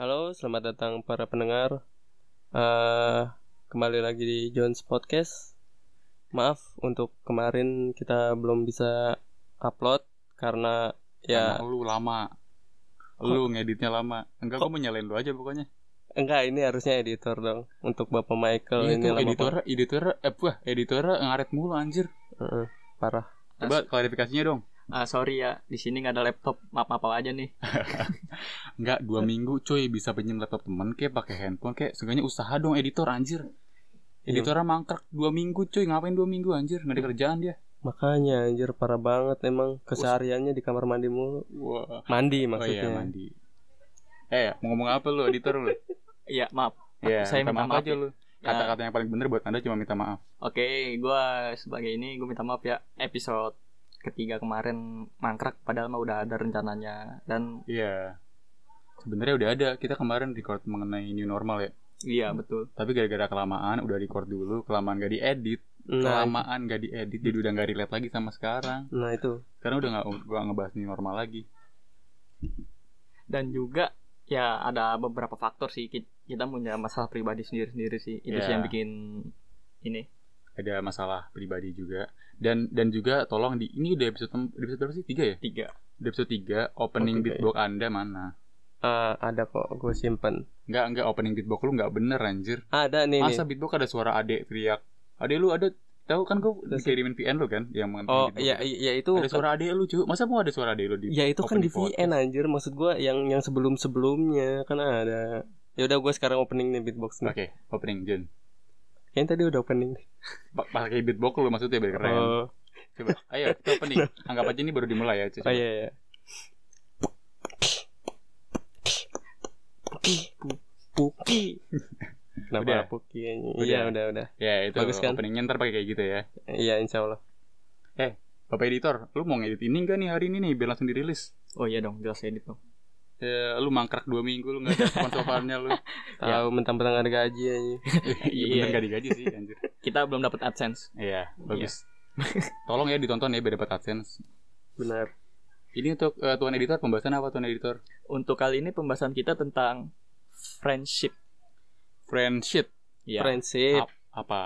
Halo, selamat datang para pendengar. Eh, kembali lagi di Jones Podcast. Maaf untuk kemarin kita belum bisa upload karena ya Karena lu lama. Lu ngeditnya lama. Enggak, Kok- mau nyalain lu aja pokoknya. enggak ini harusnya editor dong untuk Bapak Michael ini lama editor, editor, eh wah, editor ngaret mulu anjir. Heeh, parah. Coba klarifikasinya dong. Ah sorry ya, di sini nggak ada laptop. Maaf apa aja nih. Enggak, dua minggu cuy bisa pinjem laptop temen kayak pakai handphone kayak seenggaknya usaha dong editor anjir. Iya. Editornya mangkrak dua minggu cuy ngapain dua minggu anjir nggak ada kerjaan dia. Makanya anjir parah banget emang kesehariannya di kamar mandi mulu. Wah. Mandi Oh maksudnya. iya mandi. Eh mau ngomong apa lu editor lu? Iya maaf. Iya, Saya minta minta maaf maaf aja ya. lu. Kata-kata yang paling bener buat anda cuma minta maaf. Oke, gua sebagai ini gue minta maaf ya. Episode ketiga kemarin mangkrak padahal mah udah ada rencananya dan Iya. Sebenarnya udah ada. Kita kemarin record mengenai new normal ya. iya betul. Tapi gara-gara kelamaan udah record dulu, kelamaan gak diedit, Nah, kelamaan gak diedit, jadi udah gak relate lagi sama sekarang. nah itu. Karena udah gak, gua ngebahas new normal lagi. Dan juga ya ada beberapa faktor sih Ki- kita punya masalah pribadi sendiri-sendiri sih. Itu sih Iya. yang bikin ini. Ada masalah pribadi juga. Dan dan juga tolong di ini udah episode episode berapa sih? Tiga ya? Tiga. Udah episode 3 opening Oh, tiga beatbox Anda mana? Ah, ada kok gue simpen. Enggak, enggak opening beatbox lu enggak bener anjir. Ada nih Masa nih. beatbox ada suara adek teriak. Adek lu ada tahu kan Terus- dikirimin VN lu kan yang mengenai Oh iya itu. iya itu Ada suara adek lu, cuy. Masa mau ada suara adek lu di Ya itu kan di VN anjir maksud gua yang yang sebelum sebelumnya kan ada. Ya udah gue sekarang opening nih beatbox nih. Oke, opening Jen. Kayaknya tadi udah opening. Pa- Pakai beatbox lu maksudnya biar keren. Oh, Coba, ayo kita opening. Anggap aja ini baru dimulai ya. Coba. oh iya iya. Puki, pu- Puki. Kenapa Udah? Puki? ini? Udah. Iya udah udah. Ya itu Bagus kan? openingnya ntar pakai kayak gitu ya. Iya insya Allah. Bapak editor, lu mau ngedit ini enggak nih hari ini nih biar langsung dirilis? Oh iya dong, jelas edit dong. Ya, lu mangkrak dua minggu lu nggak ada sponsornya lu. Tahu mentang-mentang ada gaji aja. Iya Iya. bener gak digaji sih anjir. Kita belum dapat AdSense. Iya bagus. Tolong ya ditonton ya biar dapat adsense. Benar. Ini untuk eh, tuan editor pembahasan apa tuan editor? Untuk kali ini pembahasan kita tentang friendship. Friendship. Ya. Friendship, Ap- apa?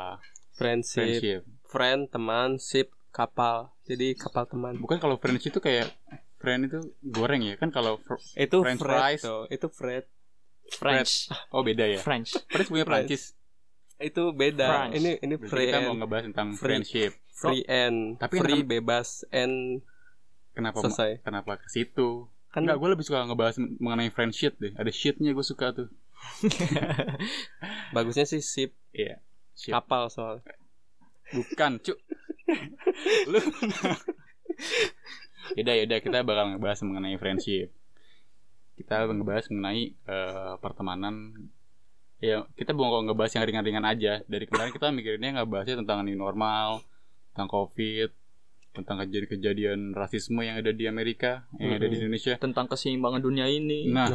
friendship, Friendship. friend, teman, ship, kapal. Jadi kapal teman. Bukan kalau friendship itu kayak friend itu goreng ya kan kalau fr- Itu French Fred fries. tuh. Itu Fred. French. oh beda ya. French. Friends punya French. Prancis. Itu beda. France. Ini ini Berarti free kita mau and ngebahas tentang Free. friendship. free and Tapi free kenapa- bebas and Kenapa selesai. kenapa ke situ? Kan Enggak, gue lebih suka ngebahas mengenai friendship deh. Ada shitnya gue suka tuh. bagusnya sih ship Iya. Shit. kapal soal. Bukan, cuk. Lu. Yaudah, yaudah kita bakal ngebahas mengenai friendship. Kita ngebahas mengenai eh, pertemanan. Ya, kita mau ngebahas yang ringan-ringan aja. Dari kemarin kita mikirinnya ngebahasnya tentang new normal, tentang covid, tentang kejadian-kejadian rasisme yang ada di Amerika, yang ada di. Indonesia. Tentang keseimbangan dunia ini. Nah,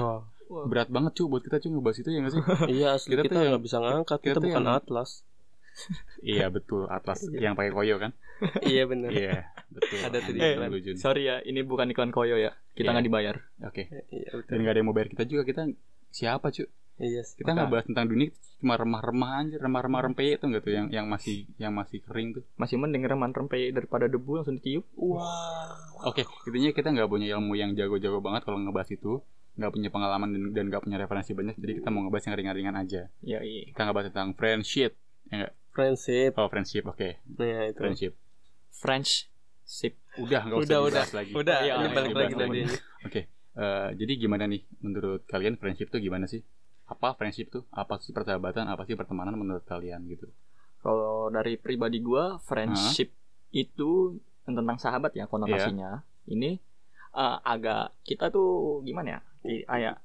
Wah. berat banget cuy buat kita cuy ngebahas itu ya gak sih? iya asli Kita kita, tuh yang- nggak bisa ngangkat. kita Kita, bukan yang- atlas. Iya betul, Atlas Iya. yang pakai koyo kan? iya benar. Iya, betul. Ada tuh di iklan. Sorry ya, ini bukan iklan koyo ya. Kita Iya. nggak dibayar. Oke. Iya Dan betul. gak ada yang mau bayar kita juga Kita siapa cuy Iya. sih. Kita Maka- ngebahas tentang dunia Cuma remah-remah aja Remah-remah rempeyek tuh gak tuh Yang yang masih yang masih kering tuh Masih mending reman rempey daripada debu langsung ditiup. Wah. Oke Intinya kita gak punya ilmu yang jago-jago banget Kalau ngebahas itu Gak punya pengalaman dan, dan gak punya referensi banyak Jadi kita mau ngebahas yang ringan-ringan aja Ya iya. Kita ngebahas tentang friendship ya gak? Friendship. Oh friendship oke Nah itu. Friendship French sip. Udah gak usah Udah udah. lagi Udah. Iya, ini iya, balik iya, lagi iya. tadi. Oke eh, Jadi gimana nih Menurut kalian friendship tuh gimana sih apa friendship tuh? Apa sih persahabatan? Apa sih pertemanan menurut kalian gitu? Kalau dari pribadi gua, friendship itu tentang sahabat ya konotasinya. Ini eh, agak kita tuh gimana ya? Kayak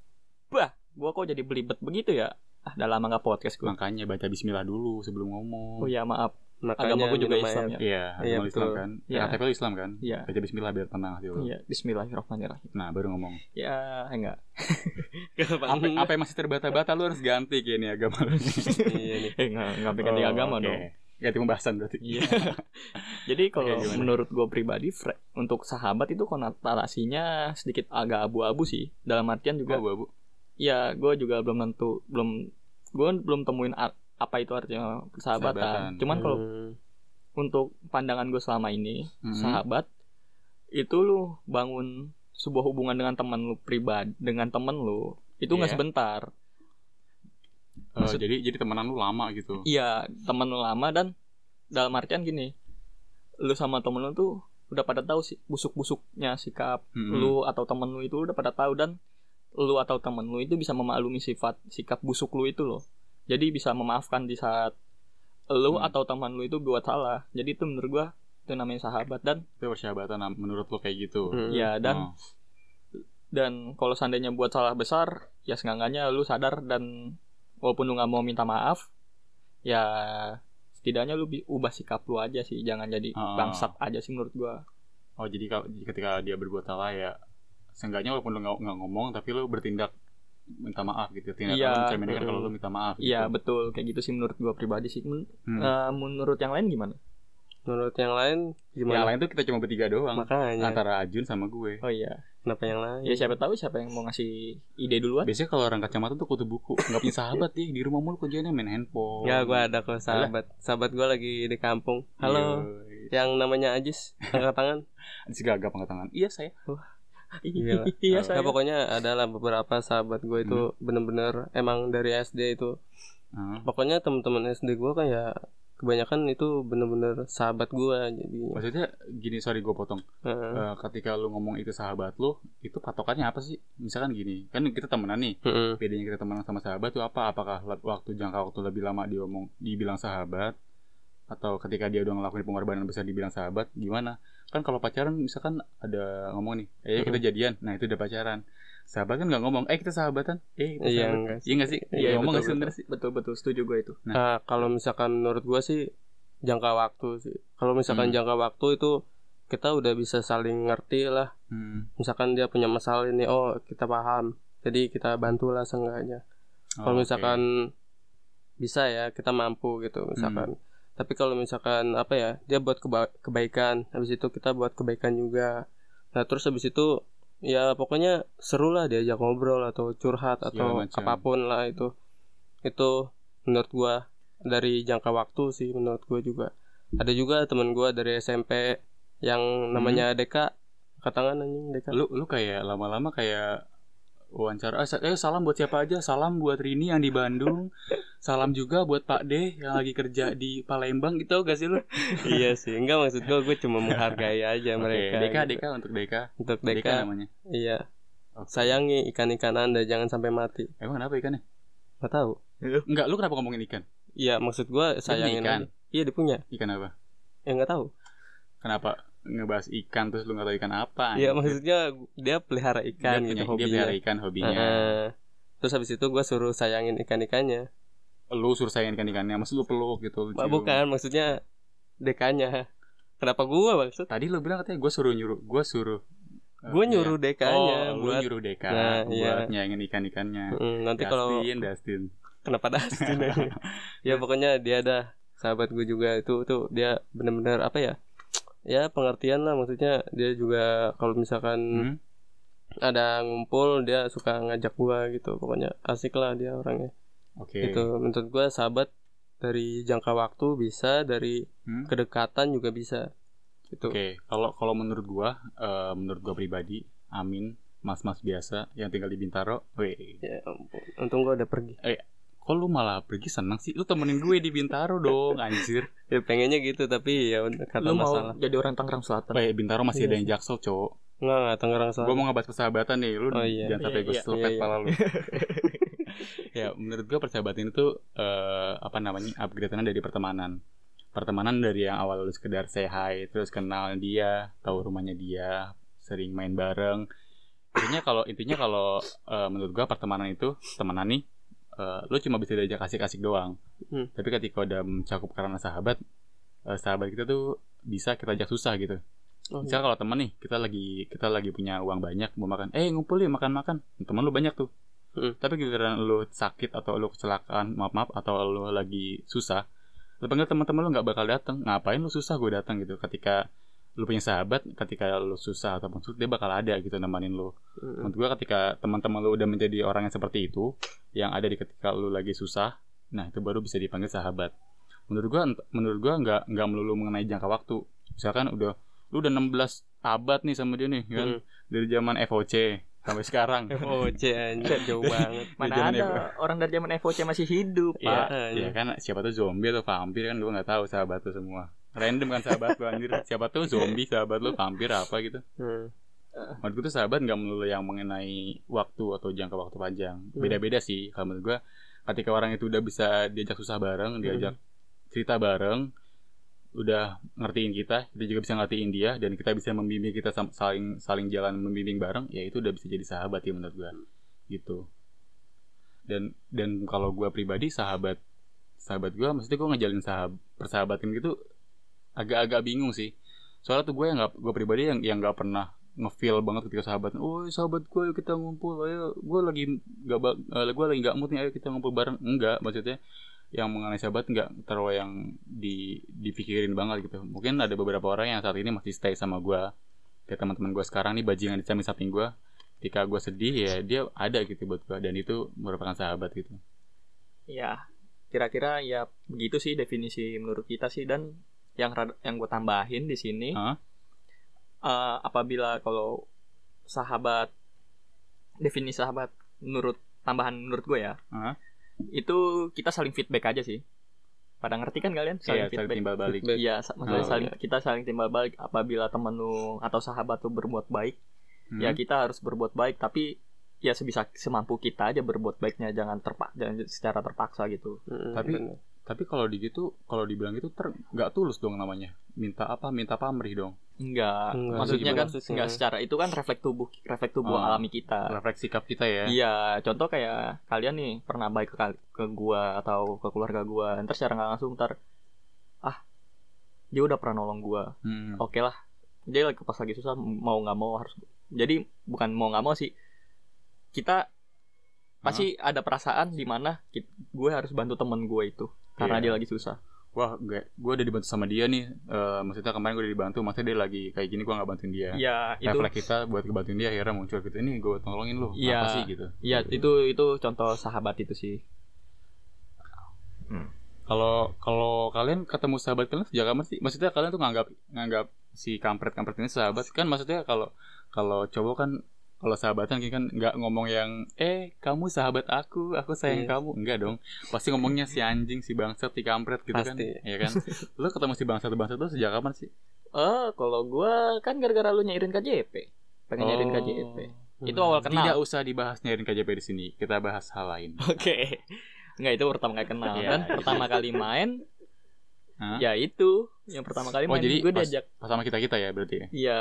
bah, gua kok jadi belibet begitu ya? Ah, udah lama nggak podcast gua. Makanya baca bismillah dulu sebelum ngomong. Oh ya maaf. Makanya Agama gua juga Islam ya. Iya, Iya, agama Islam kan. Iya. KTP lu Islam kan? Iya. Baca bismillah biar tenang hati lu. Iya, Bismillahirrahmanirrahim. Nah, baru ngomong. Ya, enggak. Apa, apa yang masih terbata-bata lu harus ganti kayak ini agama lu. Iya nih. Eh, enggak, enggak bikin di Oh, agama oke. dong. Ganti pembahasan berarti. Iya. Jadi kalau gimana? menurut gue pribadi fre- untuk sahabat itu konotasinya sedikit agak abu-abu sih. Dalam artian juga abu-abu. Ya gue juga belum tentu belum gue belum temuin apa itu artinya persahabatan. Sahabatan. Cuman kalau Hmm. untuk pandangan gue selama ini Mhm. sahabat itu lu bangun sebuah hubungan dengan teman lu pribadi dengan temen lu itu nggak Iya. sebentar Eh, Maksud- jadi jadi temenan lu lama gitu. iya temen lu lama dan dalam artian gini lu sama temen lu tuh udah pada tahu sih busuk-busuknya sikap Mm-mm. lu atau temen lu itu udah pada tahu dan lu atau temen lu itu bisa memaklumi sifat sikap busuk lu itu loh jadi bisa memaafkan di saat lu Hmm. atau teman lu itu buat salah jadi itu menurut gua itu namanya sahabat dan Itu persahabatan menurut lu kayak gitu. Hmm. ya dan Oh. dan kalau seandainya buat salah besar ya seenggaknya lu sadar dan walaupun lu nggak mau minta maaf ya setidaknya lu bi- ubah sikap lu aja sih jangan jadi Ah. bangsat aja sih menurut gua Oh jadi ketika dia berbuat salah ya seenggaknya walaupun lu nggak nggak ngomong tapi lu bertindak minta maaf gitu. Tindakan Iya. lu mencerminkan kalau lu minta maaf. iya gitu. betul kayak gitu sih menurut gua pribadi sih Men- Hmm. eh, menurut yang lain gimana Menurut yang lain Yang gimana? lain tuh kita cuma bertiga doang. Makanya. Antara Ajun sama gue. oh iya Kenapa yang lain? ya siapa tahu siapa yang mau ngasih ide duluan Biasanya kalau orang kacamata tuh kutu buku nggak punya sahabat nih di rumah mulu kerjanya main handphone. Ya gue ada kok sahabat. Sahabat gue lagi di kampung. Halo. Yoi. Yang namanya Ajis. Angkat tangan. Si gagap angkat tangan. Iya saya. Gila. Iya Nah, saya pokoknya adalah beberapa sahabat gue itu Hmm. bener-bener emang dari SD itu. Ah. Pokoknya teman-teman SD gue kan ya kebanyakan itu bener-bener sahabat gue jadinya. Maksudnya gini sorry gue potong. Heeh. Eh, ketika lu ngomong itu sahabat lu, itu patokannya apa sih? Misalkan gini, kan kita temenan nih. Heeh. Bedanya kita temenan sama sahabat tuh apa? Apakah waktu jangka waktu lebih lama dia ngomong dibilang sahabat atau ketika dia udah ngelakuin pengorbanan besar dibilang sahabat gimana? Kan kalau pacaran misalkan ada ngomong nih, eh kita jadian. Nah, itu udah pacaran. Sahabat kan nggak ngomong, eh kita sahabatan. Eh, kita Iya, sahabat. enggak sih. Iya nggak sih? Iya, Iya, ngomong betul, nggak sih betul betul setuju gue itu Nah. Nah, kalau misalkan menurut gue sih jangka waktu sih. Kalau misalkan Hmm. jangka waktu itu kita udah bisa saling ngerti lah. Hmm. Misalkan dia punya masalah ini, oh kita paham. Jadi kita bantulah seenggaknya. Oh, Kalau oke. misalkan bisa ya kita mampu gitu misalkan. Tapi kalau misalkan apa ya dia buat keba- kebaikan, habis itu kita buat kebaikan juga. Nah terus habis itu ya pokoknya seru lah diajak ngobrol atau curhat atau macam. apa pun lah itu. Itu menurut gua dari jangka waktu sih menurut gua juga. Ada juga teman gua dari SMP yang namanya Deka. Katangan anjing Deka. lu lu kayak lama-lama kayak wawancara eh, eh salam buat siapa aja salam buat Rini yang di Bandung salam juga buat Pak D yang lagi kerja di Palembang gitu gak sih lu iya sih, enggak maksud gua gue cuma menghargai aja Oke, mereka. Deka gitu. Deka untuk Deka Untuk Deka Deka, namanya iya. Oke. Sayangi ikan-ikan Anda jangan sampai mati. emang kenapa ikannya Gak tahu. enggak lu kenapa ngomongin ikan Iya, maksud gua sayangin ikan? aja. Iya, dia punya. ikan apa Ya nggak tahu. kenapa ngebahas ikan terus lu nggak tahu ikan apa Iya, maksudnya dia pelihara dia ikan punya gitu dia hobinya. pelihara ikan hobinya Heeh. Terus habis itu gua suruh sayangin ikan-ikannya. Lu suruh sayangin ikan ikannya maksud lu peluk gitu lu bukan, maksudnya dekanya. Kenapa gua maksud? tadi lu bilang katanya gue suruh nyuruh gue suruh eh, Gua nyuruh iya. dekanya oh, buat nyuruh Deka Nah, buat iya. nyayangin ikan-ikannya Mm, nanti kalau Dustin, Dustin. kenapa Dustin aja? ya pokoknya dia ada sahabat gue juga itu tuh dia benar-benar apa ya ya pengertian lah maksudnya dia juga kalau misalkan Hmm? ada ngumpul dia suka ngajak gua gitu pokoknya asik lah dia orangnya Oke. itu menurut gua sahabat dari jangka waktu bisa dari Hmm? kedekatan juga bisa gitu Oke, kalau kalau menurut gua, eh, menurut gua pribadi, Amin, mas-mas biasa yang tinggal di Bintaro, weh, ya ampun untung gua udah pergi kok lu malah pergi seneng sih? Lu temenin gue di Bintaro dong, anjir. ya pengennya gitu tapi ya udah, karena lu mau masalah jadi orang Tangerang Selatan Weh, Bintaro masih Iya ada yang jaksel, cowok. nggak nggak Tangerang Gua Selatan mau ngebahas persahabatan nih, lu Oh, iya. jangan sampai Iya, gue iya, selepet iya, pala lu. ya, menurut gua persahabatan itu eh, apa namanya? upgrade dari pertemanan. Pertemanan dari yang awal lu sekedar say hi, terus kenal dia, tahu rumahnya dia, sering main bareng. Intinya kalau intinya kalau eh, menurut gua pertemanan itu temenan nih eh, lu cuma bisa diajak asik-asik doang. Hmm. Tapi ketika udah mencakup karena sahabat, eh, sahabat kita tuh bisa kita ajak susah gitu. oh, Misal kalau temen nih, kita lagi kita lagi punya uang banyak mau makan, eh ngumpul yuk makan-makan. Temen lu banyak tuh. Hmm. Tapi giliran lu sakit atau lu kecelakaan, maaf maaf atau lu lagi susah, lu panggil teman-teman lu nggak bakal datang. Ngapain lu susah gue datang gitu? Ketika lu punya sahabat ketika lu susah ataupun sulit dia bakal ada gitu nemenin lu Mm-mm. menurut gua ketika teman-teman lu udah menjadi orang yang seperti itu yang ada di ketika lu lagi susah nah itu baru bisa dipanggil sahabat menurut gua ent- menurut gua nggak nggak melulu mengenai jangka waktu misalkan udah lu udah 16 abad nih sama dia nih kan Mm. dari zaman FOC sampai sekarang. FOC anjir jauh banget. Mana ada orang dari zaman FOC masih hidup, Iya, Pak. Iya. Iya. kan siapa tuh zombie atau vampir kan gua nggak tahu sahabat lu semua. Random kan sahabat lu anjir. Siapa tuh zombie sahabat lu vampir apa gitu. Hmm. menurut gue tuh sahabat nggak melulu yang mengenai waktu atau jangka waktu panjang. Hmm. beda-beda sih kalau menurut gue ketika orang itu udah bisa diajak susah bareng diajak cerita bareng udah ngertiin kita kita juga bisa ngertiin dia dan kita bisa membimbing kita saling saling jalan membimbing bareng ya itu udah bisa jadi sahabat ya menurut gue gitu. Dan dan kalau gue pribadi sahabat sahabat gue maksudnya gue ngejalin sahab persahabatan gitu agak-agak bingung sih. Soalnya tuh gue yang nggak gue pribadi yang yang nggak pernah ngefeel banget ketika sahabat oh sahabat gue kita ngumpul ayo. Gue lagi nggak eh, gue lagi nggak mood nih ayo kita ngumpul bareng. Enggak maksudnya yang mengenai sahabat nggak terlalu yang di dipikirin banget gitu. Mungkin ada beberapa orang yang saat ini masih stay sama gue kayak teman-teman gue sekarang nih bajingan di samping samping gue ketika gue sedih ya dia ada gitu buat gue dan itu merupakan sahabat gitu. Ya, kira-kira ya begitu sih definisi menurut kita sih. Dan yang yang gue tambahin di sini Hah? eh, apabila kalau sahabat definisi sahabat menurut tambahan menurut gue ya Hah? Itu kita saling feedback aja sih. Pada ngerti kan kalian? Saling Iya, saling feedback. timbal balik. Iya, maksudnya Oh, saling kita saling timbal balik. Apabila temen lu atau sahabat lu berbuat baik, ya Hmm. kita harus berbuat baik. Tapi ya sebisa semampu kita aja berbuat baiknya. Jangan terpak jangan secara terpaksa gitu. Mm-mm, Tapi- bener. tapi kalau di gitu kalau dibilang gitu ter nggak tulus dong namanya. Minta apa? Minta pamrih dong Enggak, Enggak, maksudnya kan maksudnya? enggak secara itu kan refleks tubuh refleks tubuh Ah. alami kita. refleksi sikap kita ya Iya, contoh kayak kalian nih pernah baik ke, ke gua atau ke keluarga gua, ntar secara nggak langsung ntar ah dia udah pernah nolong gua, Hmm. oke lah dia lagi pas lagi susah mau nggak mau harus jadi bukan mau nggak mau sih kita pasti ada perasaan di mana gue harus bantu temen gue itu karena Iya. dia lagi susah wah gue gue udah dibantu sama dia nih. Eh, maksudnya kemarin gue udah dibantu maksudnya dia lagi kayak gini gue nggak bantuin dia. Ya itu refleks kita buat ngebantuin dia akhirnya muncul gitu ini gue tolongin lu Iya. apa sih? Gitu. Ya itu itu contoh sahabat itu sih. Kalau kalau kalian ketemu sahabat kalian sejak kapan sih? Maksudnya kalian tuh nganggap nganggap si kampret kampret ini sahabat kan? Maksudnya kalau kalau cowok kan kalau sahabatan kan nggak ngomong yang eh kamu sahabat aku aku sayang Iya. kamu. Enggak dong. Pasti ngomongnya si anjing si bangsat si kampret gitu kan. Pasti. ya kan? Lu ketemu si bangsat bangsat tuh sejak kapan sih? Eh kalau gue kan gara-gara lu nyairin KJP pengen nyairin Oh. KJP itu awal kenal. Tidak usah dibahas nyariin KJP di sini. Kita bahas hal lain. Oke. Nggak itu pertama kali kenal. Iya, kan pertama kali main Hah? ya itu. Yang pertama kali Oh, main jadi gue pas- diajak. pas sama kita kita ya berarti ya? Iya.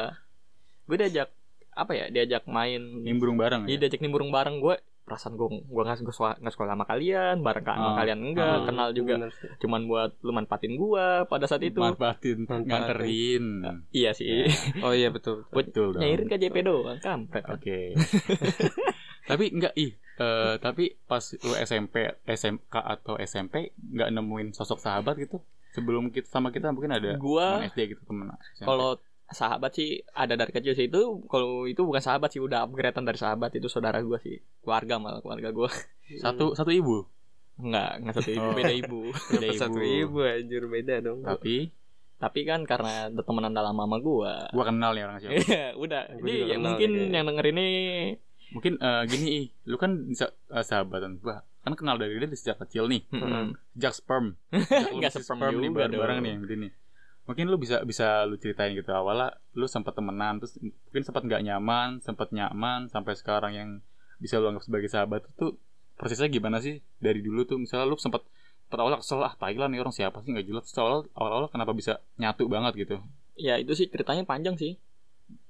Gue diajak apa ya diajak main nimbrung bareng Iya ya diajak nimbrung bareng gue perasaan gue gue nggak sekolah nggak sekolah sama kalian bareng sama Oh. kalian enggak Oh. kenal juga Bener cuman buat lu manfaatin gue pada saat itu manfaatin nganterin iya sih Oh iya betul. betul. betul dong nyairin KJP doang kampret kan. Oke. tapi enggak ih eh, tapi pas lu SMP, SMK atau SMP nggak nemuin sosok sahabat gitu sebelum kita sama kita mungkin ada Gua- SD gitu temen kalau sahabat sih ada dari kecil sih. Itu kalau itu bukan sahabat sih udah upgradean dari sahabat itu saudara gue sih. Keluarga malah keluarga gue satu satu ibu? Nggak nggak satu ibu Oh. beda ibu. Beda Kenapa satu ibu anjir beda dong. tapi tapi kan karena temenan dalam mama gue gua. Kenal nih orang siapa? Udah. Gua juga ya mungkin nih kayaknya. yang denger ini. Mungkin eh, gini ih lu kan eh, sahabatan gua. Kan kenal dari dia sejak kecil nih. Mm-mm. sejak sperm. Sejak sperm nih juga bareng-bareng dong. nih yang begini mungkin lu bisa bisa lu ceritain gitu awalnya lu sempat temenan terus mungkin sempat nggak nyaman sempat nyaman sampai sekarang yang bisa lu anggap sebagai sahabat itu prosesnya gimana sih? Dari dulu tuh misalnya lu sempat pada awalnya kesel ah Thailand nih orang siapa sih? Nggak jelas. Terus awal awal kenapa bisa nyatu banget gitu? Ya itu sih ceritanya panjang sih.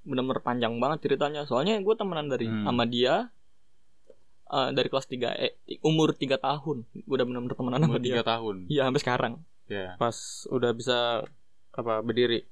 Bener-bener panjang banget ceritanya. Soalnya gue temenan dari Hmm. sama dia eh, dari kelas 3 eh umur 3 tahun. Gue udah bener-bener temenan sama umur dia. tiga tahun? Iya sampai sekarang. Ya. Pas udah bisa apa berdiri.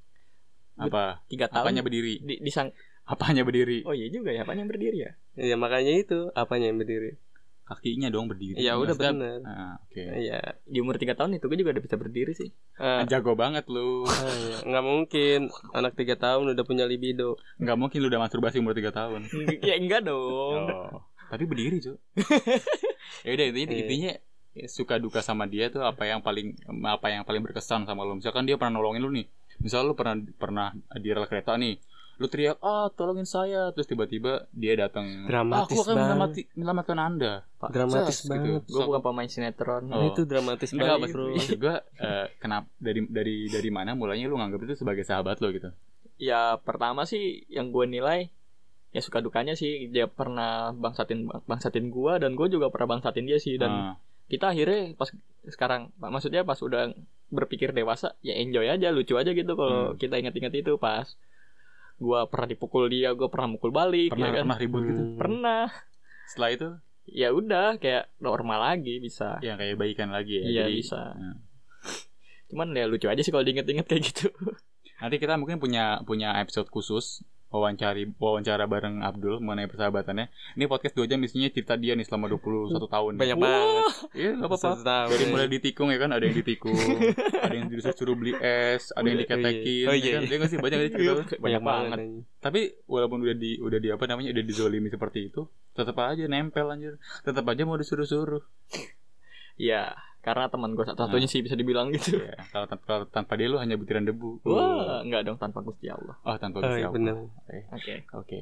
apa tiga tahun apanya berdiri di, disang apanya berdiri oh iya juga ya apanya yang berdiri ya Iya makanya itu apanya yang berdiri. kakinya dong berdiri. Ya udah Maksudnya- bener. Ah, oke. Iya. Di umur 3 tahun itu gue juga udah bisa berdiri sih. Ah, Jago banget lu. ah, iya. nggak mungkin anak tiga tahun udah punya libido. Nggak mungkin lu udah masturbasi umur 3 tahun. ya enggak dong. Oh. Tapi berdiri, Cuk. ya udah intinya Iya. intinya ya, suka duka sama dia tuh apa yang paling apa yang paling berkesan sama lu. Misalkan dia pernah nolongin lu nih. Misal lu pernah pernah di rel kereta nih. Lu teriak, "Ah, tolongin saya." Terus tiba-tiba dia datang, Dramatis "Ah, aku akan banget. menyelamatkan, menyelamatkan Anda." Dramatis Ses, banget. Gue bukan pemain sinetron. Oh. Itu dramatis Enggak, banget, bro. maksud gua eh, kenapa dari dari dari mana mulainya lu nganggap itu sebagai sahabat lo gitu. Ya pertama sih yang gue nilai ya suka dukanya sih dia pernah bangsatin bangsatin gua dan gue juga pernah bangsatin dia sih dan Ah, kita akhirnya pas sekarang maksudnya pas udah berpikir dewasa ya enjoy aja lucu aja gitu kalau Hmm. kita ingat-ingat itu pas gua pernah dipukul dia gua pernah mukul balik pernah ya kan pernah ribut gitu. Hmm. pernah Setelah itu ya udah kayak normal lagi bisa ya kayak baikan lagi ya. Iya, Jadi, bisa. ya. cuman ya lucu aja sih kalau diinget-inget kayak gitu Nanti kita mungkin punya punya episode khusus wawancari wawancara bareng Abdul mengenai persahabatannya. Ini podcast 2 jam isinya cerita dia nih selama 21 tahun. Banyak banget. Iya, enggak apa-apa. Dari mulai ditikung ya kan, ada yang ditikung, ada yang disuruh suruh beli es, ada yang diketekin, Oh, ya iya. kan? Dia nggak sih banyak cerita. Banyak banget. Tapi walaupun udah di udah di apa namanya udah dizolimi seperti itu, tetap aja nempel anjir. Tetap aja mau disuruh-suruh. Ya karena teman gue satu-satunya sih bisa dibilang gitu Ya, kalau tanpa, kalau tanpa dia lu hanya butiran debu. wah enggak dong tanpa Gusti Allah Oh, tanpa Oh, Gusti iya, Allah. Oke. oke Oke.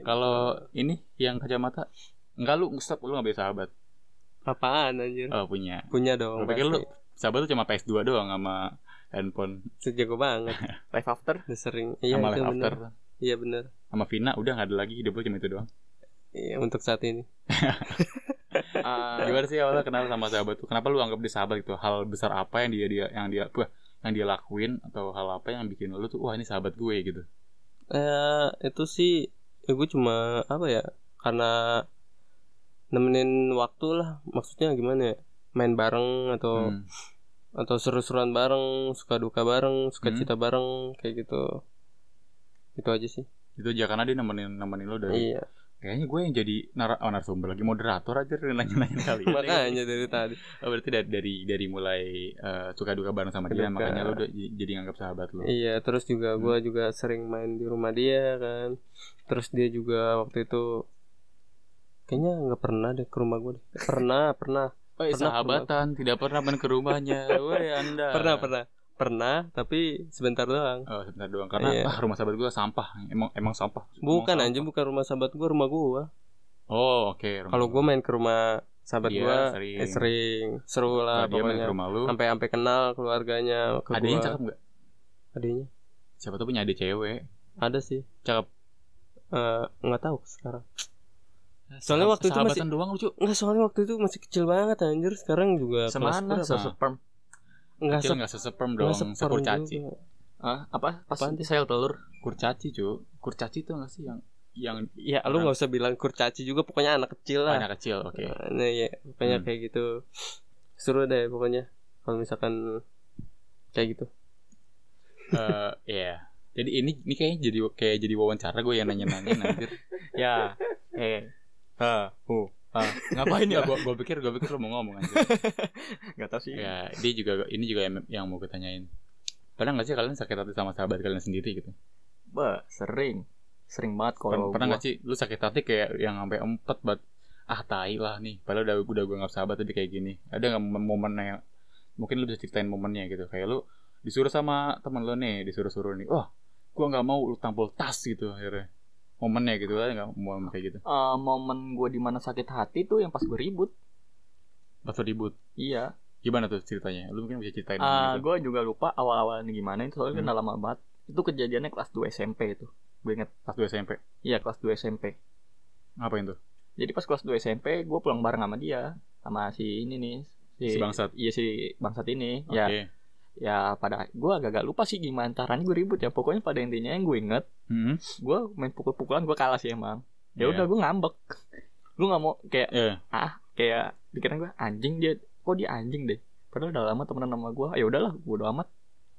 Kalau ini yang kacamata enggak lu stop lu gak bisa sahabat. Apaan anjir? Oh, punya. Punya dong. Gue pikir lu sahabat lu cuma PS2 doang sama handphone Sejago banget. life after Udah sering. Iya sama bener. after. Iya bener. Sama Vina udah gak ada lagi hidup lu cuma itu doang. Iya untuk saat ini. Ah, Gimana sih awalnya kenal sama sahabat tuh? Kenapa lu anggap dia sahabat gitu? Hal besar apa yang dia dia yang dia wah, yang dia lakuin atau hal apa yang bikin lu tuh wah ini sahabat gue gitu. Eh itu sih ya gue cuma apa ya? Karena nemenin waktu lah. Maksudnya gimana ya? Main bareng atau Hmm. atau seru-seruan bareng, suka duka bareng, suka Hmm. cita bareng kayak gitu. Itu aja sih. Itu aja karena dia nemenin nemenin lu dari Iya. Kayaknya gue yang jadi nar oh, narasumber lagi moderator aja nanya-nanya kali. Makanya dari tadi. Oh, berarti dari dari, dari mulai eh, suka duka bareng sama dia duka. makanya lu udah jadi nganggap sahabat lu. Iya, terus juga Hmm. gua juga sering main di rumah dia kan. Terus dia juga waktu itu kayaknya nggak pernah deh ke rumah gue. Pernah, pernah, Oh, iya, Pernah, sahabatan tidak pernah main ke rumahnya. Woi, Anda. pernah, pernah, pernah. Tapi sebentar doang. Oh, sebentar doang karena Iya. ah, rumah sahabat gue sampah. Emang emang sampah. Bukan Emang anjing, bukan rumah sahabat gua, rumah gua. Oh, oke. rumah Kalau gua main ke rumah sahabat Iya, gua sering. eh, sering, seru lah dia main pokoknya. ke rumah lu, Sampai sampai kenal keluarganya ke adanya gua. cakep nggak? Adanya Siapa tuh punya adik cewek? ada sih. Cakep. Eh, nggak tahu sekarang. Soalnya waktu itu masih doang lucu. Enggak soalnya waktu itu masih kecil banget anjir Sekarang juga kelas semana berapa? Kecil se nggak sesperm enggak dong, sekurcaci. ah apa pas sih? sel telur Kurcaci, cu. Kurcaci tuh nggak sih yang yang Ya lu nggak usah bilang kurcaci juga Pokoknya anak kecil lah anak kecil, oke. Nah ya Pokoknya Hmm. kayak gitu Seru deh pokoknya Kalau misalkan Kayak gitu Eh, iya. Jadi ini ini kayaknya jadi kayak jadi wawancara gue yang nanya-nanya anjir. ya eh Ha, hu, ha. ngapain ya? Gue gue pikir gue pikir lo mau ngomong anjir. nggak tahu sih. Ya, dia juga ini juga yang, yang mau gue tanyain. Pernah nggak sih kalian sakit hati sama sahabat kalian sendiri gitu? bah sering. Sering banget kalau pernah gua- nggak sih lu sakit hati kayak yang sampai empat bat ah tai lah nih. Padahal udah udah gue nggak sahabat tapi kayak gini. Ada nggak momen momennya mungkin lu bisa ceritain momennya gitu. Kayak lu disuruh sama teman lu nih disuruh suruh nih. Wah gua nggak mau lu tampol tas gitu akhirnya momennya gitu ada nggak momen kayak gitu? Eh, momen gue di mana sakit hati tuh yang pas gue ribut. Pas lu ribut? Iya. Gimana tuh ceritanya? Lu mungkin bisa ceritain Ah, gitu. gue juga lupa awal-awalnya gimana itu soalnya kan Hmm. udah lama banget. Itu kejadiannya kelas 2 SMP itu gue inget pas lu SMP iya kelas 2 SMP ngapain tuh? Jadi pas kelas 2 SMP gue pulang bareng sama dia sama si ini nih Si bangsat. iya si bangsat ini. Oke. ya ya pada gue agak-agak lupa sih gimana caranya gue ribut ya. Pokoknya pada intinya yang gue inget hmm. gue main pukul-pukulan gue kalah sih emang. Ya Iya. udah gue ngambek. Gue nggak mau kayak Iya. ah kayak pikiran gue anjing dia kok dia anjing deh? Padahal udah lama temenan sama gue ya udahlah bodo amat.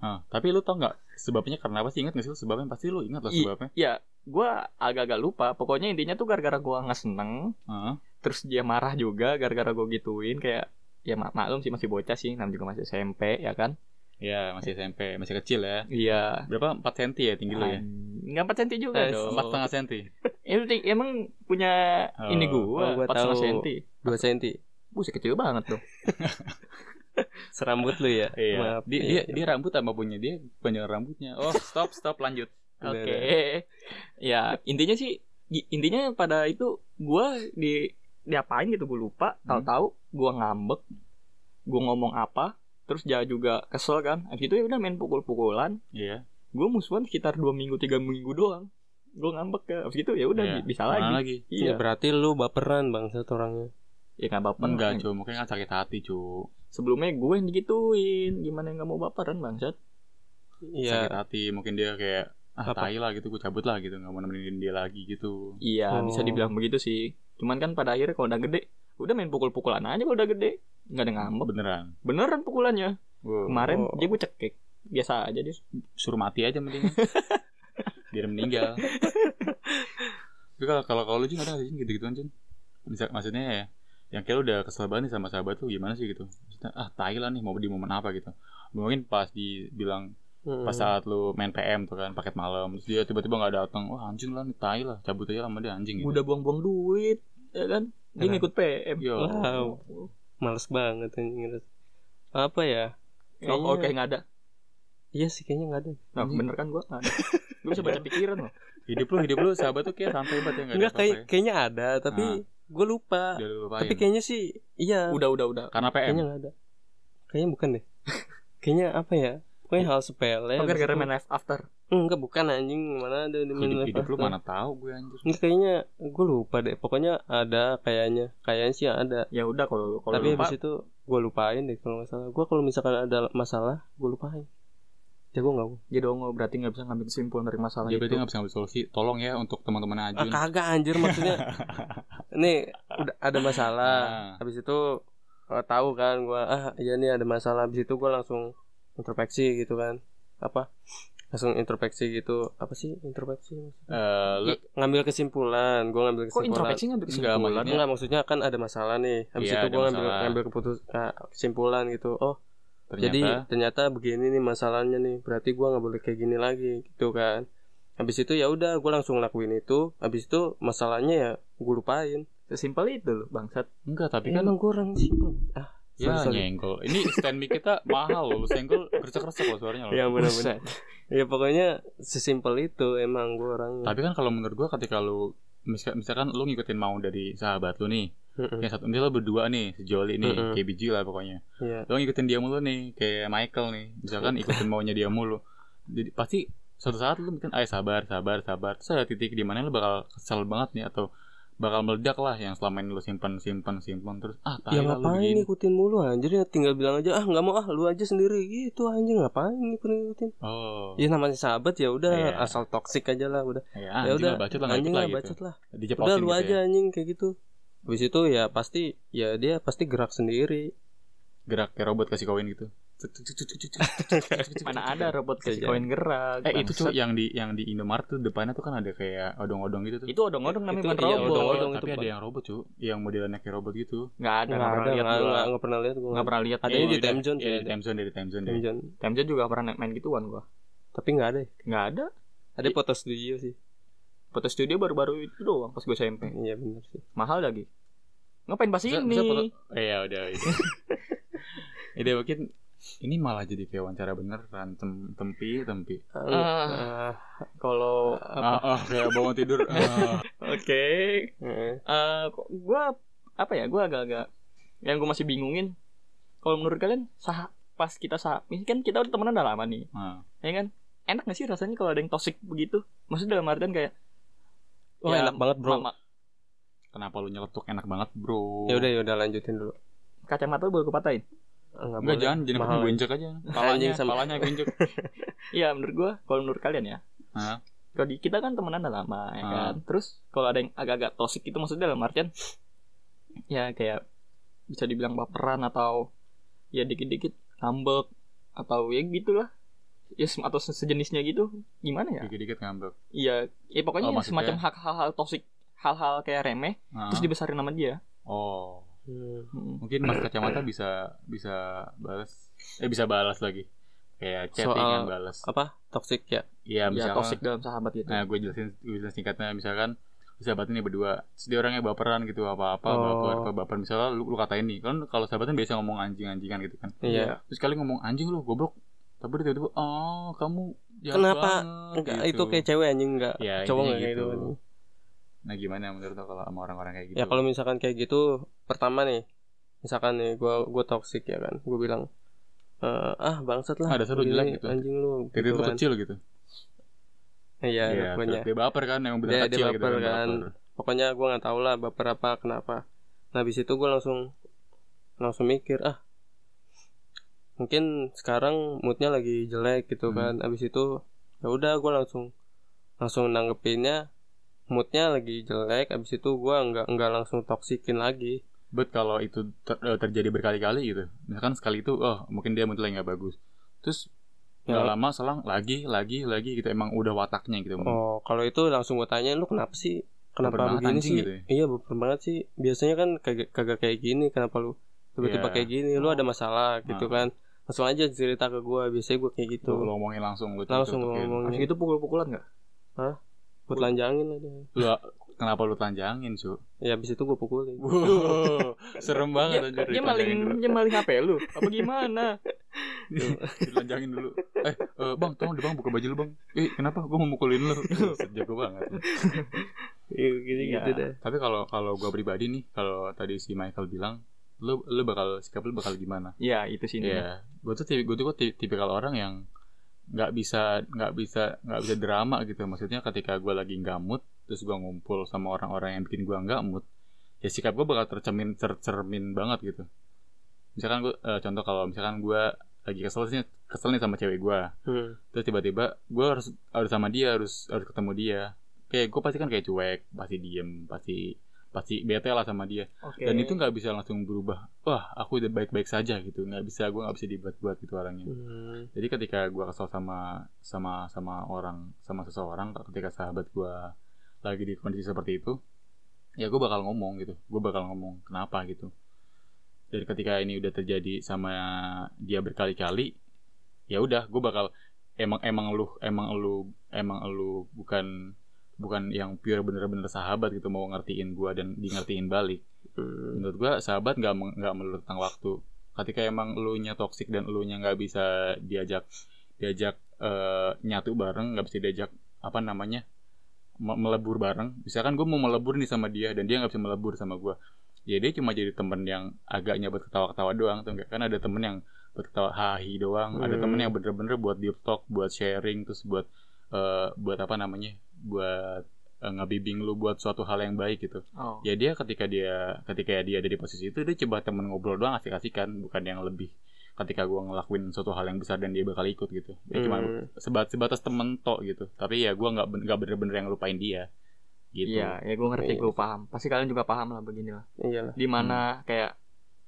Ah, tapi lu tau nggak sebabnya karena apa sih? Ingat nggak sih lu sebabnya? Pasti lu ingat lah sebabnya. ya gue agak-agak lupa. Pokoknya intinya tuh gara-gara gue nggak seneng Ah, terus dia marah juga gara-gara gue gituin kayak ya mak maklum sih masih bocah sih namanya juga masih SMP ya kan Ya masih SMP, masih kecil ya. iya Berapa 4 cm ya tinggi lo ya? nggak empat senti juga Eh, dong Empat setengah senti. Itu ting- emang punya Oh. ini Oh, gua gua empat setengah tahu. senti dua senti buset kecil banget dong serambut lu ya Iya. Maaf. Dia, Iya. dia dia rambut sama punya dia panjang rambutnya. Oh stop stop lanjut. Oke. udah. ya, intinya sih intinya pada itu gua di diapain gitu gue lupa. Hmm. Tahu-tahu gua ngambek. Gua ngomong apa, terus dia juga kesel kan. Habis itu ya udah main pukul-pukulan. Iya. Gua musuhan sekitar dua minggu tiga minggu doang. Gua ngambek ya. Habis itu ya udah bi- bisa Mana lagi. lagi. Ya, Iya. berarti lu baperan bangsat orangnya Ya nggak baper. Enggak, cu. Mungkin kan sakit hati, cu. Sebelumnya gue yang digituin. Gimana nggak mau baperan bangsat? iya Sakit hati. Mungkin dia kayak ah Apa? tai lah gitu, gue cabut lah gitu, nggak mau nemenin dia lagi gitu. Iya, Oh. bisa dibilang begitu sih. Cuman kan pada akhirnya kalau udah gede, udah main pukul-pukulan aja kalau udah gede. Nggak ada ngambek. Beneran. Beneran pukulannya. Wow. Kemarin Oh. dia gue cekek. Biasa aja dia. suruh mati aja mending. Biar meninggal. Tapi kalau kalau kalau lu Jin ada sih gitu-gituan Jin? Bisa maksudnya ya yang kayak lu udah kesel banget nih sama sahabat lu gimana sih gitu? Maksudnya, ah tai lah nih mau di momen apa gitu. Mungkin pas dibilang Mm-mm. pas saat lu main PM tuh kan paket malam terus dia tiba-tiba nggak datang wah anjing lah nih tai lah cabut aja sama dia anjing gitu. Udah buang-buang duit. Ya kan? Dia Nah. ngikut PM. Yo. Wow. Males banget anjing apa ya Oh, Oke Kayaknya- nggak ada. iya sih kayaknya nggak ada Nah, Anjing. bener kan gue nggak ada. gue bisa baca pikiran loh. hidup lu hidup lu sahabat tuh kayak santai banget ya nggak ada Enggak kayak apa-apa kayaknya ada tapi Ah. gue lupa ya. Tapi kayaknya sih iya Udah, udah, udah. karena PM kayaknya nggak ada kayaknya bukan deh kayaknya apa ya pokoknya hal sepele Oh, gara-gara main live after. enggak bukan anjing. Mana ada di main hidup, live hidup lu after. mana tahu gue anjir Enggak, kayaknya gue lupa deh. Pokoknya ada kayaknya. Kayaknya sih ada. Ya udah kalau kalau tapi lupa, habis itu gue lupain deh kalau nggak salah. Gue kalau misalkan ada masalah gue lupain. Ya gue nggak jadi dongo berarti nggak bisa ngambil kesimpulan dari masalah itu. berarti nggak bisa ngambil solusi. Tolong ya untuk teman-teman ah, Ajun kagak anjir maksudnya. Nih udah ada masalah. Ah. habis itu eh, tahu kan gue ah iya nih ada masalah. Habis itu gue langsung introspeksi gitu kan. Apa? Langsung introspeksi gitu. Apa sih introspeksi maksudnya? Eh, lu ngambil kesimpulan. Gue ngambil Kok kesimpulan. introspeksi ngambil Enggak, kesimpulan? maksudnya- Enggak maksudnya kan ada masalah nih. Habis Iya, itu gue ngambil masalah. ngambil keputus ah, kesimpulan gitu. Oh ternyata jadi ternyata begini nih masalahnya nih. Berarti gua nggak boleh kayak gini lagi gitu kan. Habis itu ya udah gue langsung lakuin itu. Habis itu masalahnya ya gue lupain. Sesimpel itu loh, bangsat. enggak tapi kan kan emang gue orang simpel ah ya sorry, sorry. nyenggol ini stand mic kita mahal loh lu senggol kerasa-kerasa loh suaranya loh ya benar-benar ya pokoknya sesimpel itu emang gue orangnya tapi kan kalau menurut gua ketika lu misal- misalkan lu ngikutin mau dari sahabat lu nih Mm-mm. kayak satu ini lo berdua nih sejoli nih Mm-mm. kayak biji lah pokoknya Iya. lo ngikutin dia mulu nih kayak Michael nih misalkan ikutin maunya dia mulu jadi pasti suatu saat lu mungkin ayo sabar sabar sabar terus ada titik di mana lu bakal kesel banget nih atau bakal meledak lah yang selama ini lu simpan simpan simpan terus ah tai ya lu ngapain begini. ikutin mulu anjir ya tinggal bilang aja ah nggak mau ah lu aja sendiri. Gitu anjir ngapain ngikutin ngikutin? Oh. Ya namanya sahabat ya udah Iya. asal toksik aja lah udah. Ya, ya udah bacot lah anjing lah gitu. bacot lah. Udah lu gitu aja ya. anjing kayak gitu. Habis itu ya pasti ya dia pasti gerak sendiri. Gerak kayak robot kasih koin gitu Mana ada robot kasih Bisa koin gerak. eh itu cuy yang di yang di Indomaret tuh depannya tuh kan ada kayak odong-odong gitu tuh Itu odong-odong namanya bukan iya, robot. odong-odong. itu, tapi ada yang robot cuy yang modelnya kayak robot gitu Nggak ada, nggak ada pernah lihat nggak gua. pernah lihat Nggak pernah lihat. Eh, di udah. Time Zone Iya, sih di ada. time zone dari time zone deh. Time Zone. Time Zone juga pernah main gituan gua. tapi nggak ada ya. Nggak ada. ada foto studio sih Foto studio baru-baru itu doang pas gue SMP. iya benar sih Mahal lagi. Ngapain Bisa- ini? Eh, ya udah itu. Ide mungkin ini malah jadi kayak wawancara bener kan tem tempi tempi. Ah, Ah. Kalau Ah, ah, kayak bangun tidur. Ah. oke, eh, Eh, kok gua apa ya? Gua agak-agak yang gua masih bingungin. Kalau menurut kalian sah pas kita sah, ini kan kita udah temenan udah lama nih, Ah. ya kan? Enak gak sih rasanya kalau ada yang toxic begitu? Maksudnya dalam artian kayak wah ya, enak banget bro mama- Kenapa lu nyeletuk enak banget, Bro? ya udah ya udah lanjutin dulu kacamata lu baru kepatahin. Ah, nggak Enggak boleh. jangan jangan Mahal. gue injek aja. Palanya, Anjing sama- palanya gue injek. Iya, menurut gua kalau menurut kalian ya. Hah? Kalau di kita kan temenan udah lama ya Ah. kan. Terus kalau ada yang agak-agak toxic itu maksudnya dalam artian ya kayak bisa dibilang baperan atau ya dikit-dikit ngambek atau ya gitulah. Ya atau se- sejenisnya gitu. Gimana ya? Dikit-dikit ngambek. Iya, ya pokoknya Oh, semacam hal-hal toxic, hal-hal kayak remeh Ah. terus dibesarin sama dia. Oh, Hmm. Mm. mungkin Mas kacamata bisa bisa balas eh bisa balas lagi. Kayak chatting Soal- kan balas. Apa? Toxic ya? Iya, Ya misalkan toxic dalam sahabat gitu. Nah, gue jelasin gue jelasin singkatnya misalkan sahabat ini berdua, terus dia orangnya baperan gitu apa-apa, Oh. baper, apa baper misalnya lu, lu katain nih, kan kalau sahabatan biasa ngomong anjing-anjingan gitu kan. Iya. Terus kali ngomong anjing lu goblok. Tapi dia tiba-tiba, "Oh, kamu Kenapa? banget," Enggak, gitu. itu kayak cewek anjing enggak. Ya, cowok enggak gitu. gitu. Nah, gimana menurut lo kalau sama orang-orang kayak gitu? Ya kalau misalkan kayak gitu, pertama nih, misalkan nih gua gua toxic ya kan, gua bilang "Eh, ah bangsat lah, Ah, lu begini, jelek gitu. anjing lu, gitu kan. kecil gitu. Iya, Iya, pokoknya. dia baper kan, yang bener Dia- dia kecil gitu baper kan. kan. baper. Pokoknya gua nggak tahu lah baper apa kenapa. Nah, habis itu gua langsung langsung mikir, ah mungkin sekarang moodnya lagi jelek gitu Hmm. kan. Habis itu ya udah gua langsung langsung nanggepinnya moodnya lagi jelek. Habis itu gua nggak nggak langsung toksikin lagi. But kalau itu ter- eh, terjadi berkali-kali gitu, misalkan sekali itu, oh mungkin dia mood lagi nggak bagus. Terus Ya. nggak lama selang lagi, lagi, lagi gitu emang udah wataknya gitu. Oh, kalau itu langsung gue tanya lu kenapa sih? Kenapa begini sih? gitu ya? Iya, baper banget sih. Biasanya kan kagak kagak kayak gini, kenapa lu tiba-tiba Iya. kayak gini? Lu ada masalah gitu Ah. kan. Langsung aja cerita ke gua, biasanya gua kayak gitu. Lo ngomongin langsung lu Langsung tutup-tutupin. ngomong. Habis gitu pukul-pukulan nggak? Buat lanjangin aja. Lu kenapa lu telanjangin, Su? Ya habis itu gua pukulin. Wow, serem banget Dia, anjir. dia maling dia maling HP lu. Apa gimana? Ditelanjangin dulu. Eh, eh, Bang, tolong deh Bang buka baju lu, Bang. Eh, kenapa gua mau mukulin lu? Jago banget. Iya, gini Iya. gitu deh. Tapi kalau kalau gua pribadi nih, kalau tadi si Michael bilang, lu lu bakal sikap lu bakal gimana? Ya, itu sih. Iya, gue tuh tipe gue tuh tipe, tipikal orang yang nggak bisa nggak bisa nggak bisa drama gitu. Maksudnya ketika gue lagi nggak mood, terus gue ngumpul sama orang-orang yang bikin gue nggak mood, ya sikap gue bakal tercermin tercermin banget gitu. Misalkan gue contoh kalau misalkan gue lagi kesel sih kesel nih sama cewek gue, Hmm. terus tiba-tiba gue harus harus sama dia harus harus ketemu dia. Kayak gue pasti kan kayak cuek, pasti diem, pasti pasti bete lah sama dia. Oke. dan itu nggak bisa langsung berubah. Wah aku udah baik-baik saja gitu. Nggak bisa gue nggak bisa dibuat-buat gitu orangnya. Hmm. jadi ketika gue kesel sama sama sama orang sama seseorang ketika sahabat gue lagi di kondisi seperti itu ya gue bakal ngomong gitu. Gue bakal ngomong kenapa? gitu. Dan ketika ini udah terjadi sama dia berkali-kali ya udah gue bakal emang emang lu emang lu emang lu bukan bukan yang pure bener-bener sahabat gitu mau ngertiin gue dan di ngertiin balik Hmm. menurut gua sahabat nggak nggak melulu tentang waktu ketika emang lu nya toksik dan lu nya nggak bisa diajak diajak eh, nyatu bareng nggak bisa diajak apa namanya me- melebur bareng misalkan gue mau melebur nih sama dia dan dia nggak bisa melebur sama gua ya dia cuma jadi temen yang agaknya buat ketawa-ketawa doang tuh kan ada temen yang buat ketawa hahi doang ada Hmm. temen yang bener-bener buat deep talk buat sharing terus buat eh, buat apa namanya buat eh, ngebimbing lu buat suatu hal yang baik gitu Oh. ya dia ketika dia ketika dia ada di posisi itu dia coba temen ngobrol doang asik-asikan bukan yang lebih ketika gua ngelakuin suatu hal yang besar dan dia bakal ikut gitu ya cuma Hmm. sebat sebatas temen tok gitu tapi ya gua nggak ben- nggak bener-bener yang lupain dia gitu Iya, ya gue ngerti, gue paham. Pasti kalian juga paham lah begini lah. Iyalah. Di mana kayak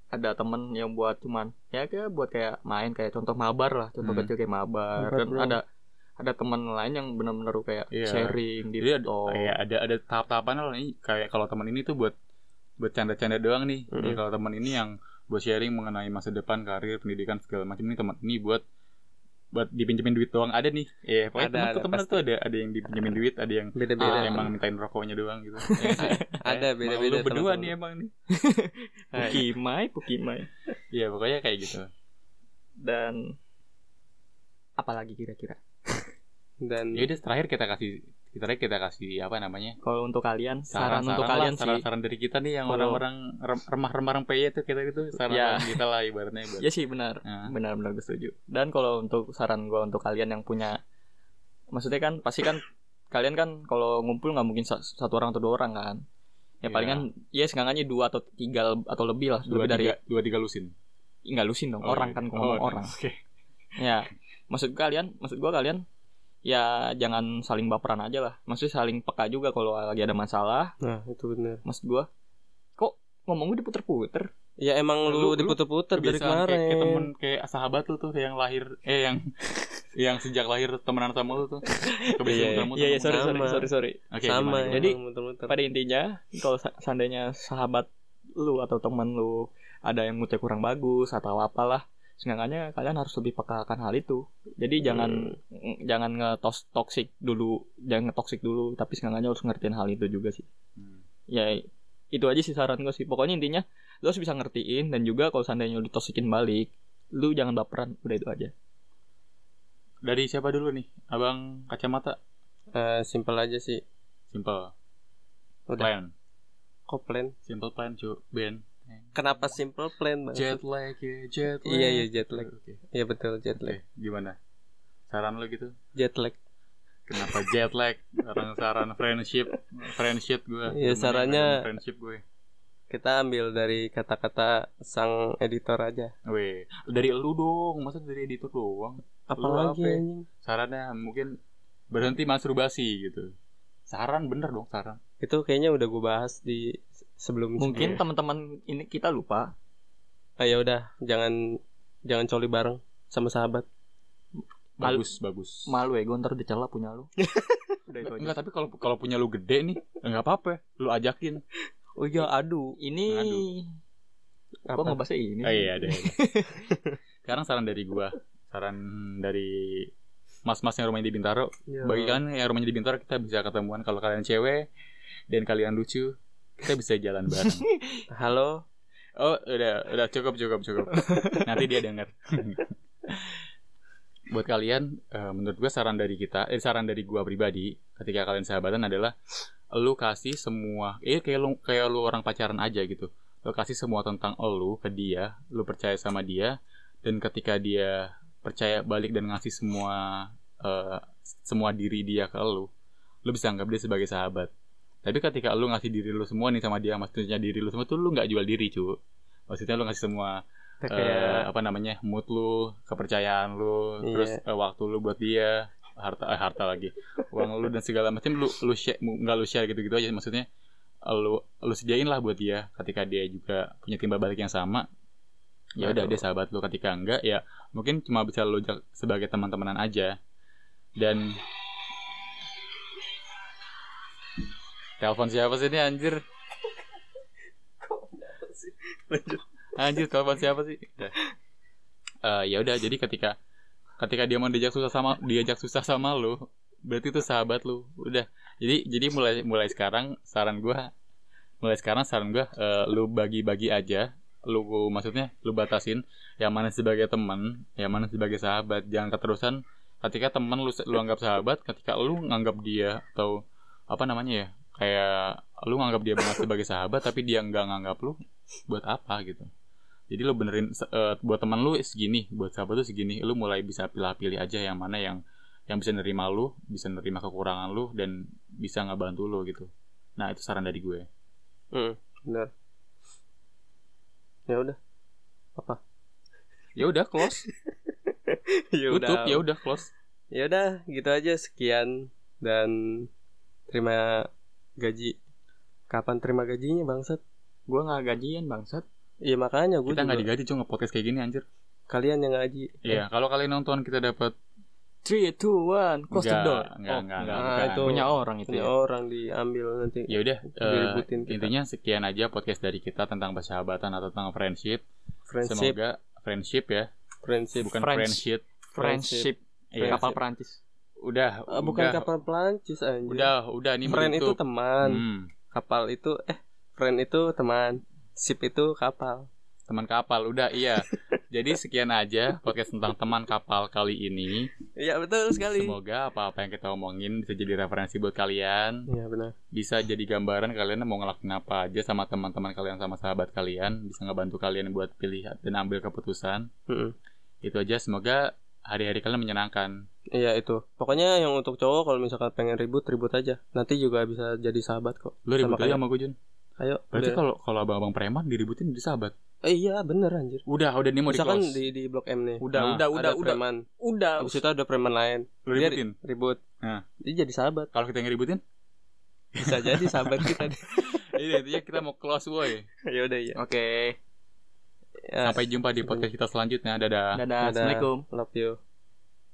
ada temen yang buat cuman ya kayak buat kayak main kayak contoh mabar lah, contoh Hmm. kecil kayak mabar. Mabar, Dan bro. ada ada temen lain yang benar-benar kayak Iya. sharing di jadi ada, kayak ada ada tahap-tahapan lah nih kayak kalau teman ini tuh buat buat canda-canda doang nih Mm-mm. Jadi kalau teman ini yang buat sharing mengenai masa depan karir pendidikan segala macam ini teman ini buat buat dipinjemin duit doang ada nih ya pokoknya Ada, teman ada, tuh teman ada ada yang dipinjemin duit ada yang Beda-beda. ah, emang mintain rokoknya doang gitu Ya? Ada beda-beda lu berdua teman-teman. nih emang nih. Pukimai, Pukimai. Iya pokoknya kayak gitu Dan apalagi kira-kira? Dan ya udah terakhir kita kasih terakhir kita kasih apa namanya Kalau untuk kalian, saran, untuk lah, kalian saran, sih. saran dari kita nih yang orang-orang rem- remah-remah peye tuh kita itu saran Ya. kita lah ibaratnya buat Ya sih benar. Nah. Benar-benar gue setuju. Dan kalau untuk saran gue untuk kalian yang punya maksudnya kan pasti kan kalian kan kalau ngumpul nggak mungkin sa- satu orang atau dua orang kan. Ya Iya. palingan ya seenggaknya dua atau tiga atau lebih lah dua lebih dari tiga dua tiga lusin nggak lusin dong Oh, orang iya. kan Oh, ngomong orang. oke Ya maksud kalian maksud gua kalian ya jangan saling baperan aja lah. Maksudnya saling peka juga kalau lagi ada masalah. nah itu benar. Maksud gua kok ngomong gue diputer-puter. Ya emang Lu- lu, diputer-puter dari kemarin. kayak, kayak temen kayak sahabat lu tuh yang lahir eh yang yang sejak lahir temenan sama lu tuh kebiasaan Iya, muter-muter Iya iya ngomong. sorry sorry Sama. sorry sorry. Oke, Sama. gimana, Jadi, muter-muter. pada intinya kalau seandainya sahabat lu atau teman lu ada yang moodnya kurang bagus atau apalah seenggaknya kalian harus lebih peka akan hal itu jadi jangan jangan ngetos toxic dulu jangan ngetoxic dulu tapi seenggaknya harus ngertiin hal itu juga sih Hmm. ya itu aja sih saran gue sih pokoknya intinya lu harus bisa ngertiin dan juga kalau seandainya lu ditosikin balik lu jangan baperan udah itu aja Dari siapa dulu nih? Abang kacamata. Eh, simple aja sih Simple. udah Plan. kok plan Simple plan, cu. Ben. Kenapa simple plan bang Jet lag ya, jet lag. Iya, iya, jet lag. Oke. iya betul jet lag gimana? Saran lo gitu? jet lag Kenapa jet lag? Saran saran friendship, friendship gue. Iya, sarannya- friendship gue. kita ambil dari kata-kata sang editor aja Weh, dari lu dong, masa dari editor doang? apalagi apa? anjing Sarannya mungkin berhenti masturbasi gitu. Saran bener dong saran. itu kayaknya udah gue bahas di sebelum mungkin sebelum. teman-teman ini kita lupa ah, ya udah jangan jangan coli bareng sama sahabat Mal- Bagus, bagus. malu ya gue ntar dicela punya lu udah itu aja Enggak, tapi kalau kalau punya lu gede nih, enggak apa-apa. Lu ajakin. oh iya aduh ini Aduh. kok Apa? ngebahasnya ini Oh iya, ada. ada. Sekarang saran dari gua, saran dari mas-mas yang rumahnya di Bintaro. Ya. Bagi kalian yang rumahnya di Bintaro kita bisa ketemuan kalau kalian cewek dan kalian lucu, kita bisa jalan bareng. halo Oh, udah, udah cukup, cukup, cukup. Nanti dia denger. Buat kalian, eh, menurut gue saran dari kita, eh, saran dari gua pribadi, ketika kalian sahabatan adalah lu kasih semua, eh kayak lu kayak lu orang pacaran aja gitu. Lu kasih semua tentang lu ke dia, lu percaya sama dia, dan ketika dia percaya balik dan ngasih semua eh, semua diri dia ke lu, lu bisa anggap dia sebagai sahabat. Tapi ketika lu ngasih diri lu semua nih sama dia, maksudnya diri lu semua tuh lu nggak jual diri, cu. Maksudnya lu ngasih semua kayak apa namanya mood lu, kepercayaan lu, Iya. terus eh, waktu lu buat dia, harta eh, harta lagi, uang lu dan segala macam lu lu share nggak lu share gitu-gitu aja. Maksudnya lu lu sediain lah buat dia. Ketika dia juga punya timbal balik yang sama ya udah dia sahabat lu. Ketika enggak ya mungkin cuma bisa lu sebagai teman-temanan aja. Dan telepon siapa sih ini anjir Anjir, telepon siapa sih? Udah. Eh, ya udah, jadi ketika ketika dia mau diajak susah sama diajak susah sama lu, berarti itu sahabat lu. Udah. Jadi jadi mulai mulai sekarang saran gua mulai sekarang saran gua eh, lu bagi-bagi aja. Lu maksudnya lu batasin yang mana sebagai teman, yang mana sebagai sahabat. Jangan keterusan ketika teman lu lu anggap sahabat, ketika lu nganggap dia atau apa namanya ya? Kayak lu nganggap dia banget sebagai sahabat tapi dia nggak nganggap lu buat apa gitu. Jadi lu benerin eh, buat teman lu segini buat sahabat lu segini lu mulai bisa pilih-pilih aja yang mana yang yang bisa nerima lu bisa nerima kekurangan lu dan bisa ngebantu lu gitu. Nah itu saran dari gue. Hmm, benar. Ya udah. Apa? Ya udah close. Ya tutup ya udah close. Ya udah gitu aja. Sekian dan terima gaji. Kapan terima gajinya bangsat? Gue nggak gajian bangsat. Iya makanya gue kita nggak digaji cuma podcast kayak gini anjir. Kalian yang gaji Iya, kalau kalian nonton kita dapat three two one. Close the Enggak, door. enggak, oh, enggak, enggak. enggak, Ah, itu punya orang itu punya ya. orang diambil nanti. Ya udah eh, kita. intinya sekian aja podcast dari kita tentang persahabatan atau tentang friendship. Friendship. Semoga friendship ya. Friendship. Bukan Friends. friendship. Friendship. Iya. kapal Perancis udah Ah, bukan udah, kapal Perancis anjir udah udah nih friend itu. teman. Hmm, kapal itu eh friend itu teman. Ship itu kapal. Teman kapal udah iya. Jadi sekian aja podcast tentang teman kapal kali ini. Iya betul sekali. Semoga apa-apa yang kita omongin bisa jadi referensi buat kalian. Iya benar. Bisa jadi gambaran kalian mau ngelakuin apa aja sama teman-teman kalian sama sahabat kalian. Bisa ngebantu kalian buat pilih dan ambil keputusan. Mm-mm. itu aja semoga hari-hari kalian menyenangkan Iya itu. Pokoknya yang untuk cowok kalau misalkan pengen ribut ribut aja. Nanti juga bisa jadi sahabat kok. lu ribut Sama aja sama gue Jun Ayo. berarti kalau kalau abang-abang preman diributin jadi sahabat Eh, iya bener anjir. udah udah nih mau di misalkan close di di blok M nih. udah Nah, udah ada udah udah preman. udah Habis itu ada preman lain. lu ributin ri- ribut. Nah. Dia jadi sahabat. kalau kita yang ngeributin Bisa jadi sahabat kita. ini intinya kita mau close boy ya udah iya. oke Sampai jumpa di podcast kita selanjutnya dadah Dadah. assalamualaikum love you.